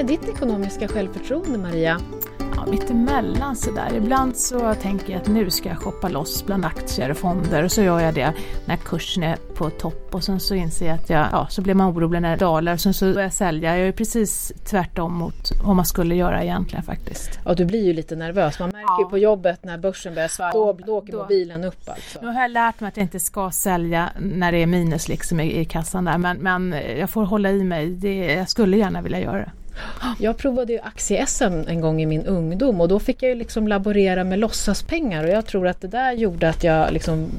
med ditt ekonomiska självförtroende Maria? Ja, mittemellan sådär. Ibland så tänker jag att nu ska jag shoppa loss bland aktier och fonder och så gör jag det när kursen är på topp och sen så inser jag att jag, ja, så blir man orolig när det dalar och sen så börjar jag sälja. Jag är precis tvärtom mot vad man skulle göra egentligen faktiskt. Ja, du blir ju lite nervös. Man märker ja. ju på jobbet när börsen börjar svara, då, då åker då. mobilen upp alltså. Nu har jag lärt mig att jag inte ska sälja när det är minus liksom i, i kassan där, men, men jag får hålla i mig. Det, jag skulle gärna vilja göra det. Jag provade ju aktie-SM en gång i min ungdom och då fick jag ju liksom laborera med låtsaspengar och jag tror att det där gjorde att jag liksom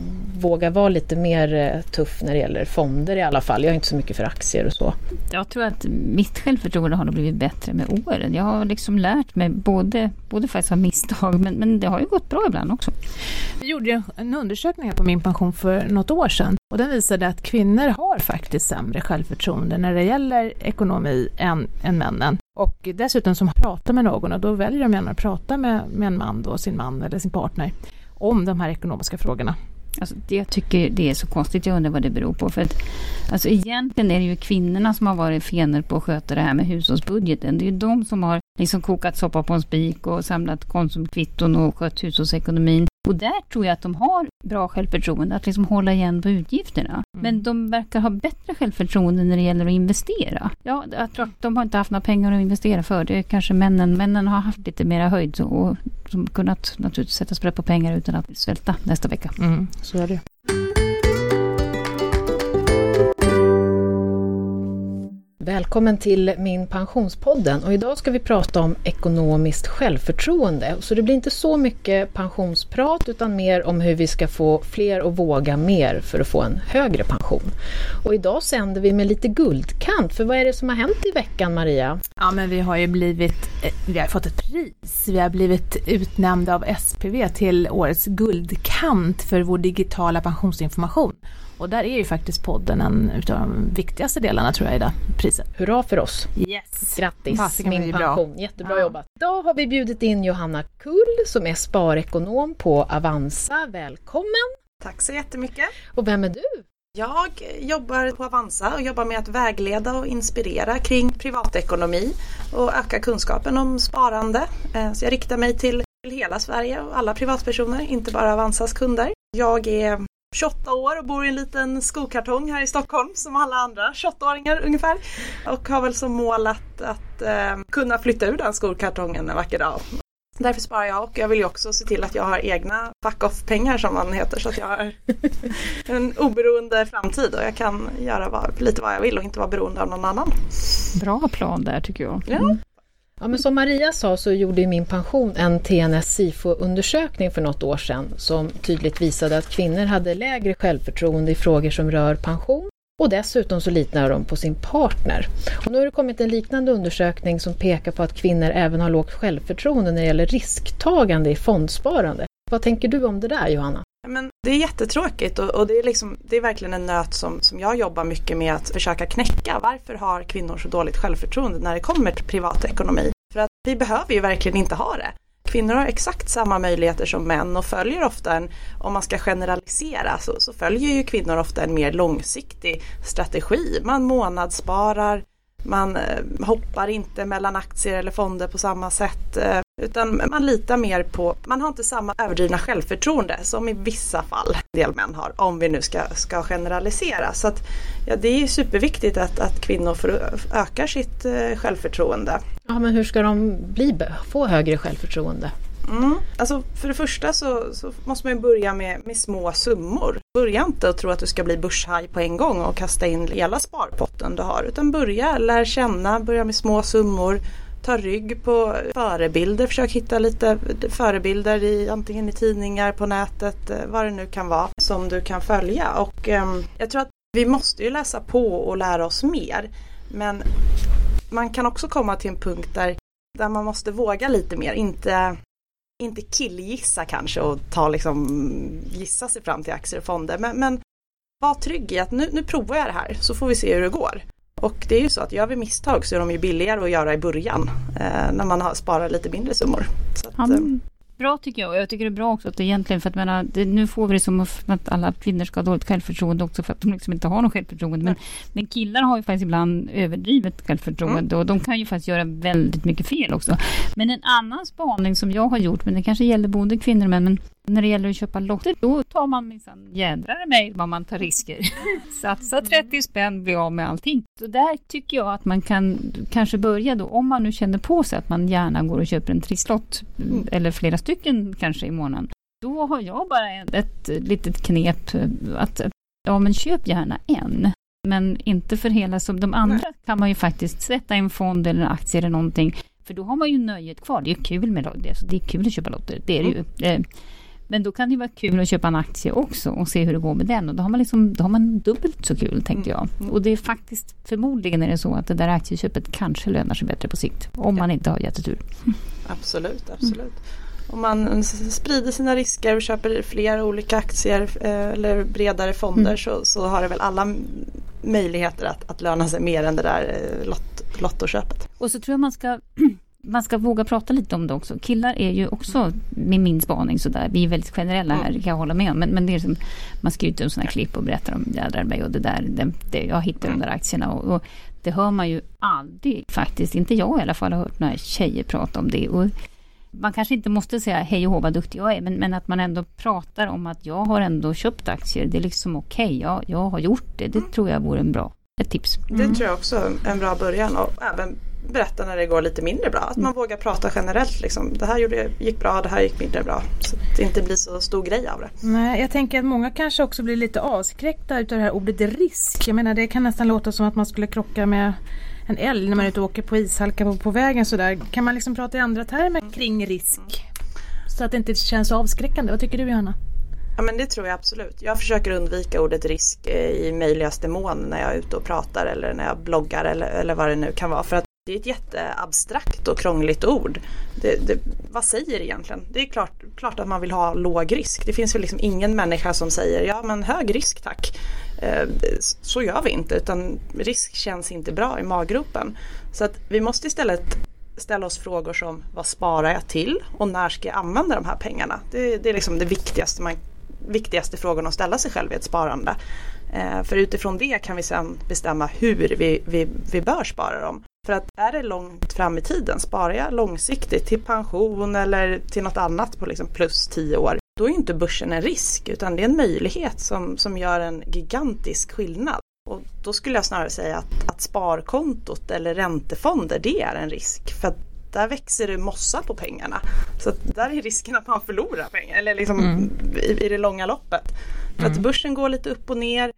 vågar vara lite mer eh, tuff när det gäller fonder i alla fall. Jag är inte så mycket för aktier och så. Jag tror att mitt självförtroende har blivit bättre med åren. Jag har liksom lärt mig både, både faktiskt av misstag men, men det har ju gått bra ibland också. Vi gjorde en undersökning på min pension för något år sedan och den visade att kvinnor har faktiskt sämre självförtroende när det gäller ekonomi än, än männen. Och dessutom som pratar med någon och då väljer de gärna att prata med, med en man då, sin man eller sin partner om de här ekonomiska frågorna. Alltså, jag tycker det är så konstigt, jag undrar vad det beror på. För att, alltså, egentligen är det ju kvinnorna som har varit fener på att sköta det här med hushållsbudgeten. Det är ju de som har liksom kokat soppa på en spik och samlat konsumkvitton och skött hushållsekonomin. Och där tror jag att de har bra självförtroende, att liksom hålla igen på utgifterna. Mm. Men de verkar ha bättre självförtroende när det gäller att investera. Ja, jag tror att de har inte haft några pengar att investera för. Det är kanske männen. Männen har haft lite mera höjd och som kunnat naturligtvis sätta sprätt på pengar utan att svälta nästa vecka. Mm, så är det. Välkommen till min pensionspodden och idag ska vi prata om ekonomiskt självförtroende. Så det blir inte så mycket pensionsprat utan mer om hur vi ska få fler att våga mer för att få en högre pension. Och idag sänder vi med lite guldkant, för vad är det som har hänt i veckan Maria? Ja men vi har ju blivit, eh, vi har fått ett pris, vi har blivit utnämnda av SPV till årets guldkant för vår digitala pensionsinformation. Och där är ju faktiskt podden en av de viktigaste delarna tror jag i det priset. Hurra för oss! Yes! Grattis Fast min pension, jättebra ja. jobbat! Idag har vi bjudit in Johanna Kull som är sparekonom på Avanza. Välkommen! Tack så jättemycket! Och vem är du? Jag jobbar på Avanza och jobbar med att vägleda och inspirera kring privatekonomi och öka kunskapen om sparande. Eh, så jag riktar mig till hela Sverige och alla privatpersoner, inte bara Avanzas kunder. Jag är 28 år och bor i en liten skokartong här i Stockholm som alla andra 28-åringar ungefär. Och har väl som mål att, att eh, kunna flytta ur den skokartongen en vacker dag. Därför sparar jag och jag vill ju också se till att jag har egna fuck-off-pengar som man heter så att jag har en oberoende framtid och jag kan göra vad, lite vad jag vill och inte vara beroende av någon annan. Bra plan där tycker jag. Ja. Mm. Ja, men som Maria sa så gjorde min pension en TNS SIFO-undersökning för något år sedan som tydligt visade att kvinnor hade lägre självförtroende i frågor som rör pension och dessutom så litar de på sin partner. Och nu har det kommit en liknande undersökning som pekar på att kvinnor även har lågt självförtroende när det gäller risktagande i fondsparande. Vad tänker du om det där Johanna? Men det är jättetråkigt och, och, det, är liksom, det är verkligen en nöt som, som jag jobbar mycket med att försöka knäcka. Varför har kvinnor så dåligt självförtroende när det kommer till privatekonomi? För att vi behöver ju verkligen inte ha det. Kvinnor har exakt samma möjligheter som män och följer ofta en, om man ska generalisera, så, så följer ju kvinnor ofta en mer långsiktig strategi. Man månadssparar, man eh, hoppar inte mellan aktier eller fonder på samma sätt. Eh, utan man litar mer på, man har inte samma överdrivna självförtroende som i vissa fall en del män har, om vi nu ska, ska generalisera. Så att, ja, det är superviktigt att, att kvinnor får, ökar sitt eh, självförtroende. Ja, men hur ska de bli, få högre självförtroende? Mm. Alltså för det första så, så, måste man börja med, med små summor. Börja inte att tro att du ska bli börshaj på en gång och kasta in hela sparpotten du har. Utan börja, lär känna, börja med små summor. Ta rygg på förebilder, försök hitta lite förebilder i antingen i tidningar, på nätet, eh, vad det nu kan vara som du kan följa. Och eh, jag tror att vi måste ju läsa på och lära oss mer. Men man kan också komma till en punkt där, där man måste våga lite mer, inte inte killgissa kanske och ta liksom gissa sig fram till aktier och fonder men, men var trygg i att nu, nu provar jag det här så får vi se hur det går. Och det är ju så att gör vi misstag så är de ju billigare att göra i början eh, när man har sparat lite mindre summor. Att, ja, eh, bra tycker jag. Och jag tycker det är bra också att det egentligen, för att menar, det, nu får vi det som att alla kvinnor ska ha dåligt självförtroende också för att de liksom inte har något självförtroende. Men, men killar har ju faktiskt ibland överdrivet självförtroende mm. och de kan ju faktiskt göra väldigt mycket fel också. Men en annan spaning som jag har gjort, men det kanske gäller både kvinnor och män, men när det gäller att köpa lotter, då tar man minsann jädrar mig vad man tar risker. Satsa 30 spänn, bli av med allting. Så där tycker jag att man kan kanske börja då, om man nu känner på sig att man gärna går och köper en trisslott, mm. eller flera stycken kanske i månaden. Då har jag bara ett, ett litet knep att, ja men köp gärna en. Men inte för hela, som de andra Nej. kan man ju faktiskt sätta i en fond eller aktie eller någonting. För då har man ju nöjet kvar. Det är kul med det, det är kul att köpa lotter. Det är det mm. ju. Men då kan det vara kul att köpa en aktie också och se hur det går med den. Och då har man, liksom, då har man dubbelt så kul, tänkte jag. Mm. Och det är faktiskt, förmodligen är det så att det där aktieköpet kanske lönar sig bättre på sikt. Om man inte har jättetur. Absolut, absolut. Om man sprider sina risker och köper fler olika aktier eh, eller bredare fonder mm. så, så har det väl alla möjligheter att, att löna sig mer än det där eh, lott, lottoköpet. Och så tror jag man ska man ska våga prata lite om det också. Killar är ju också, med min spaning sådär, vi är väldigt generella här, kan jag hålla med om. Men, men det är som, man skriver ut sådana klipp och berättar om jädrar mig och det där, det, det, jag hittar de där aktierna. Och, och, det hör man ju aldrig faktiskt, inte jag i alla fall har hört några tjejer prata om det. Och man kanske inte måste säga hej och hå vad duktig jag är, men, men att man ändå pratar om att jag har ändå köpt aktier. Det är liksom okej, okay, ja, jag har gjort det. Det tror jag vore en bra, ett tips. Mm. Det tror jag också är en bra början och även berätta när det går lite mindre bra. Att man vågar prata generellt. Liksom. Det här gjorde, gick bra, det här gick mindre bra. Så att det inte blir så stor grej av det. Nej, jag tänker att många kanske också blir lite avskräckta utav det här ordet risk. Jag menar det kan nästan låta som att man skulle krocka med en älg när man är ute och åker på ishalka på, på vägen sådär. Kan man liksom prata i andra termer kring risk? Så att det inte känns avskräckande. Vad tycker du Johanna? Ja men det tror jag absolut. Jag försöker undvika ordet risk eh, i möjligaste mån när jag är ute och pratar eller när jag bloggar eller, eller vad det nu kan vara. För att det är ett jätteabstrakt och krångligt ord. Det, det, vad säger det egentligen? Det är klart, klart att man vill ha låg risk. Det finns väl liksom ingen människa som säger ja men hög risk tack. Eh, så gör vi inte utan risk känns inte bra i maggropen. Så att vi måste istället ställa oss frågor som vad sparar jag till och när ska jag använda de här pengarna? Det, det är liksom det viktigaste, man, viktigaste frågan att ställa sig själv i ett sparande. Eh, för utifrån det kan vi sedan bestämma hur vi, vi, vi bör spara dem. För att är det långt fram i tiden, sparar jag långsiktigt till pension eller till något annat på liksom plus tio år, då är inte börsen en risk utan det är en möjlighet som, som gör en gigantisk skillnad. Och då skulle jag snarare säga att, att sparkontot eller räntefonder, det är en risk. För att där växer det mossa på pengarna. Så där är risken att man förlorar pengar, eller liksom mm. i, i, det långa loppet. För mm. att börsen går lite upp och ner,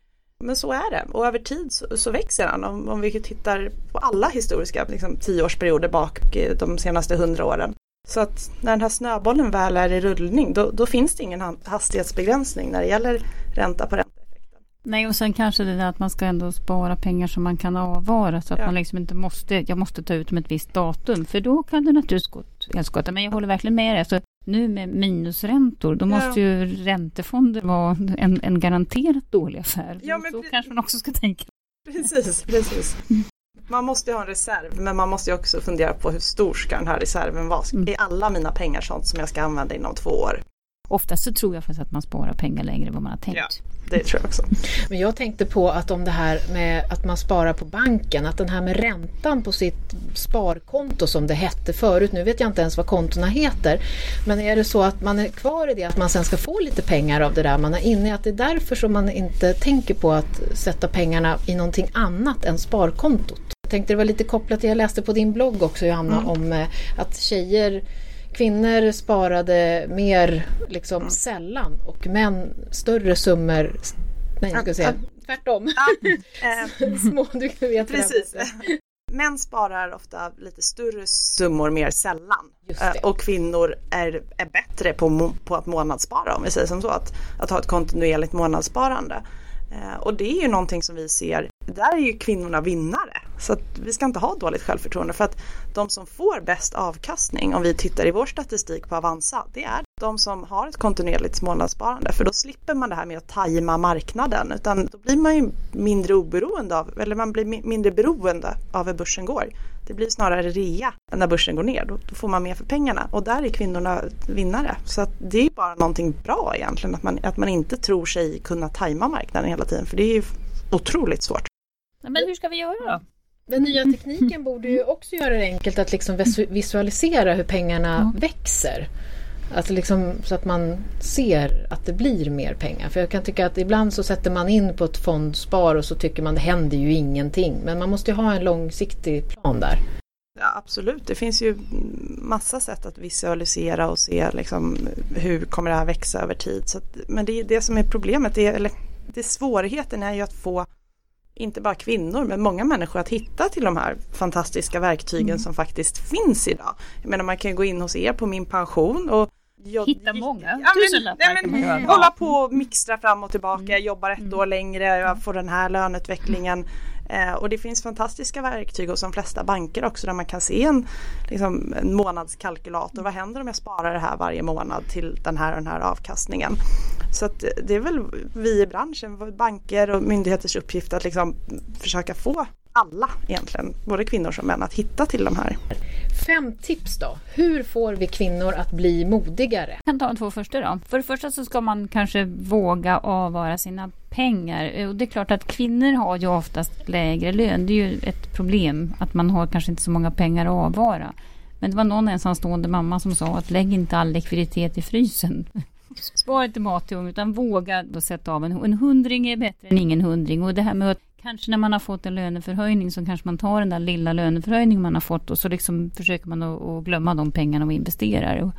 men så är det och över tid så, så växer han. Om, om, vi tittar på alla historiska liksom, tioårsperioder bak eh, de senaste hundra åren. Så att när den här snöbollen väl är i rullning då, då finns det ingen hastighetsbegränsning när det gäller ränta på ränta. Nej och sen kanske det där att man ska ändå spara pengar som man kan avvara så att ja. man liksom inte måste, jag måste ta ut dem ett visst datum för då kan det naturligtvis gå helskotta. Men jag håller verkligen med dig. Alltså, nu med minusräntor, då måste ja. ju räntefonder vara en, en garanterat dålig affär. Ja, men så kanske man också ska tänka. Precis, precis. Man måste ha en reserv men man måste också fundera på hur stor ska den här reserven vara? Mm. Är alla mina pengar sånt som jag ska använda inom två år? Oftast så tror jag faktiskt att man sparar pengar längre än vad man har tänkt. Ja, det tror jag också. Men jag tänkte på att om det här med att man sparar på banken, att den här med räntan på sitt sparkonto som det hette förut, nu vet jag inte ens vad kontona heter, men är det så att man är kvar i det, att man sen ska få lite pengar av det där man är inne i, att det är därför som man inte tänker på att sätta pengarna i någonting annat än sparkontot? Jag tänkte det var lite kopplat till, jag läste på din blogg också Johanna, mm. om eh, att tjejer kvinnor sparade mer liksom mm. sällan och män större summor. Nej, jag ska säga tvärtom. Eh, Små, du vet Precis. Män sparar ofta lite större summor mer sällan. Eh, och kvinnor är, är bättre på, på att månadsspara om vi säger som så. Att, att ha ett kontinuerligt månadssparande. Eh, och det är ju någonting som vi ser, där är ju kvinnorna vinnare så att vi ska inte ha dåligt självförtroende för att de som får bäst avkastning om vi tittar i vår statistik på Avanza det är de som har ett kontinuerligt månadssparande för då slipper man det här med att tajma marknaden utan då blir man ju mindre oberoende av eller man blir mindre beroende av hur börsen går. Det blir snarare rea när börsen går ner. Då, då får man mer för pengarna och där är kvinnorna vinnare. Så att det är bara någonting bra egentligen att man, att man inte tror sig kunna tajma marknaden hela tiden för det är ju otroligt svårt. Men hur ska vi göra då? Den nya tekniken borde ju också göra det enkelt att liksom visualisera hur pengarna mm. växer. Alltså liksom, så att man ser att det blir mer pengar. För jag kan tycka att ibland så sätter man in på ett fondspar och så tycker man det händer ju ingenting. Men man måste ju ha en långsiktig plan där. Ja, absolut, det finns ju massa sätt att visualisera och se liksom, hur kommer det här växa över tid. Så att, men det är det som är problemet, det är, eller det svårigheten är ju att få inte bara kvinnor men många människor att hitta till de här fantastiska verktygen mm. som faktiskt finns idag. Jag menar man kan gå in hos er på min pension och jag, Hitta många ja, tusenlappar kan man göra. Hålla på och mixtra fram och tillbaka, mm. jobbar ett mm. år längre, jag får den här löneutvecklingen. Eh, och det finns fantastiska verktyg hos de flesta banker också där man kan se en, liksom, en månadskalkylator. Vad händer om jag sparar det här varje månad till den här och den här avkastningen? Så att det är väl vi i branschen, banker och myndigheters uppgift att liksom försöka få alla egentligen, både kvinnor som män, att hitta till de här. Fem tips då. Hur får vi kvinnor att bli modigare? Jag kan ta de två första då. För det första så ska man kanske våga avvara sina pengar. Och det är klart att kvinnor har ju oftast lägre lön. Det är ju ett problem att man har kanske inte så många pengar att avvara. Men det var någon ensamstående mamma som sa att lägg inte all likviditet i frysen. Spara inte mat till unga utan våga då sätta av en, en hundring är bättre än ingen hundring. Och det här med att kanske när man har fått en löneförhöjning så kanske man tar den där lilla löneförhöjningen man har fått och så liksom försöker man att, att glömma de pengarna och investerar. Och,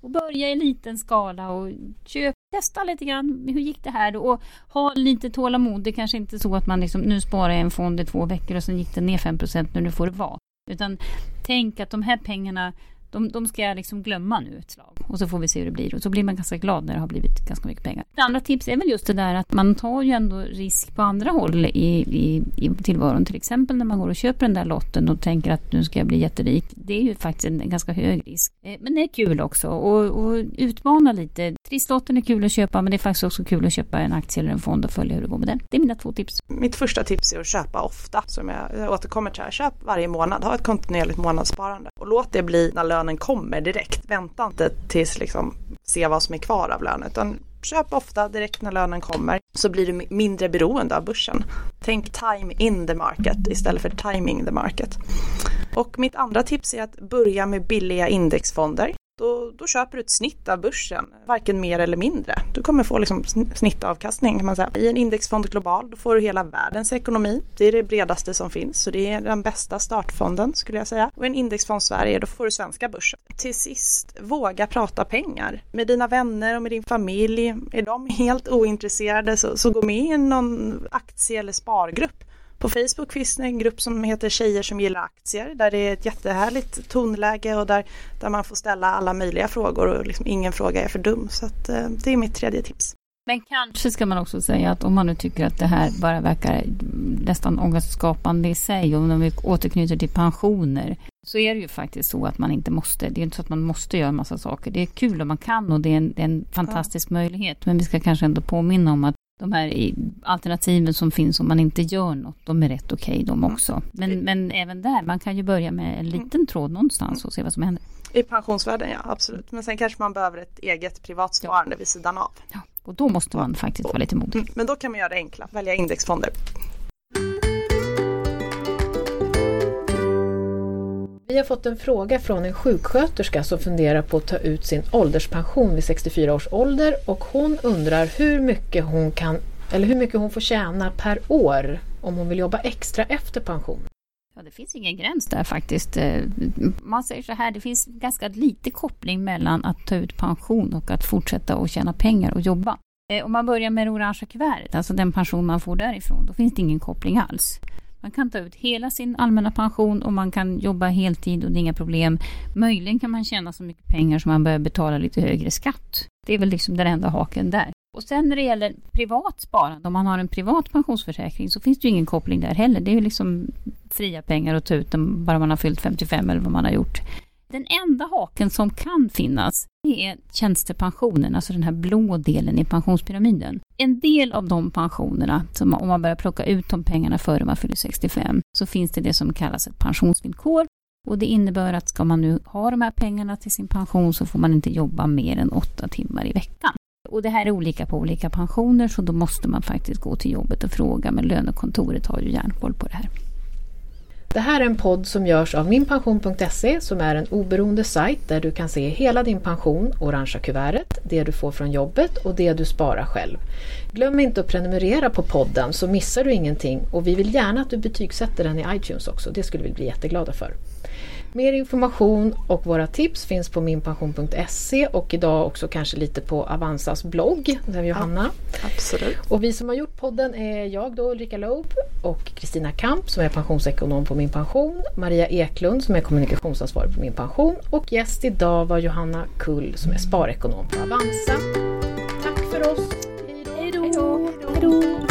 och börja i liten skala och köp, testa lite grann. Hur gick det här? Och ha lite tålamod. Det kanske inte är så att man liksom, nu sparar jag en fond i två veckor och sen gick den ner 5 nu, nu får det vara. Utan tänk att de här pengarna de, de ska jag liksom glömma nu ett slag. Och så får vi se hur det blir. Och så blir man ganska glad när det har blivit ganska mycket pengar. Ett andra tips är väl just det där att man tar ju ändå risk på andra håll i, i, i tillvaron. Till exempel när man går och köper den där lotten och tänker att nu ska jag bli jätterik. Det är ju faktiskt en ganska hög risk. Eh, men det är kul också. Och, och utmana lite. Trisslotten är kul att köpa men det är faktiskt också kul att köpa en aktie eller en fond och följa hur det går med den. Det är mina två tips. Mitt första tips är att köpa ofta. Som jag återkommer till här. Köp varje månad. Ha ett kontinuerligt månadssparande. Och låt det bli när lönen kommer direkt. Vänta inte tills liksom se vad som är kvar av lönen utan köp ofta direkt när lönen kommer så blir du mindre beroende av börsen. Tänk time in the market istället för timing the market. Och mitt andra tips är att börja med billiga indexfonder då, då köper du ett snitt av börsen, varken mer eller mindre. Du kommer få liksom snittavkastning kan man säga. I en indexfond global då får du hela världens ekonomi. Det är det bredaste som finns så det är den bästa startfonden skulle jag säga. Och i en indexfond Sverige då får du svenska börsen. Till sist, våga prata pengar med dina vänner och med din familj. Är de helt ointresserade så, så gå med i någon aktie eller spargrupp på Facebook finns det en grupp som heter Tjejer som gillar aktier där det är ett jättehärligt tonläge och där, där man får ställa alla möjliga frågor och liksom ingen fråga är för dum. Så att, eh, det är mitt tredje tips. Men kanske ska man också säga att om man nu tycker att det här bara verkar nästan ångestskapande i sig och om vi återknyter till pensioner så är det ju faktiskt så att man inte måste. Det är inte så att man måste göra en massa saker. Det är kul om man kan och det är en, det är en fantastisk ja. möjlighet. Men vi ska kanske ändå påminna om att de här alternativen som finns om man inte gör något, de är rätt okej okay, de mm. också. Men, men även där, man kan ju börja med en liten mm. tråd någonstans och se vad som händer. I pensionsvärlden, ja absolut. Men sen kanske man behöver ett eget privat sparande ja. vid sidan av. Ja, och då måste man faktiskt vara lite modig. Mm, men då kan man göra det enkla, välja indexfonder. Vi har fått en fråga från en sjuksköterska som funderar på att ta ut sin ålderspension vid 64 års ålder och hon undrar hur mycket hon kan eller hur mycket hon får tjäna per år om hon vill jobba extra efter pension. Ja, det finns ingen gräns där faktiskt. Eh, man säger så här, det finns ganska lite koppling mellan att ta ut pension och att fortsätta att tjäna pengar och jobba. Eh, om man börjar med det orangea kuvertet, alltså den pension man får därifrån, då finns det ingen koppling alls. Man kan ta ut hela sin allmänna pension och man kan jobba heltid och det är inga problem. Möjligen kan man tjäna så mycket pengar som man börjar betala lite högre skatt. Det är väl liksom den enda haken där. Och sen när det gäller privat sparande, om man har en privat pensionsförsäkring så finns det ju ingen koppling där heller. Det är ju liksom fria pengar att ta ut dem bara man har fyllt 55 eller vad man har gjort. Den enda haken som kan finnas det är tjänstepensionen, alltså den här blå delen i pensionspyramiden. En del av de pensionerna, som om man börjar plocka ut de pengarna före man fyller 65, så finns det det som kallas ett pensionsvillkor. Och det innebär att ska man nu ha de här pengarna till sin pension så får man inte jobba mer än åtta timmar i veckan. Och det här är olika på olika pensioner så då måste man faktiskt gå till jobbet och fråga men lönekontoret har ju järnkoll på det här. Det här är en podd som görs av minpension.se som är en oberoende sajt där du kan se hela din pension, orangea kuvertet, det du får från jobbet och det du sparar själv. Glöm inte att prenumerera på podden så missar du ingenting och vi vill gärna att du betygsätter den i iTunes också, det skulle vi bli jätteglada för. Mer information och våra tips finns på minpension.se och idag också kanske lite på Avanzas blogg, där Johanna. Ja, absolut. Och vi som har gjort podden är jag då Ulrika Loob och Kristina Kamp som är pensionsekonom på Min Pension, Maria Eklund som är kommunikationsansvarig på Min Pension och gäst idag var Johanna Kull som är sparekonom på Avanza. Tack för oss! Hej då!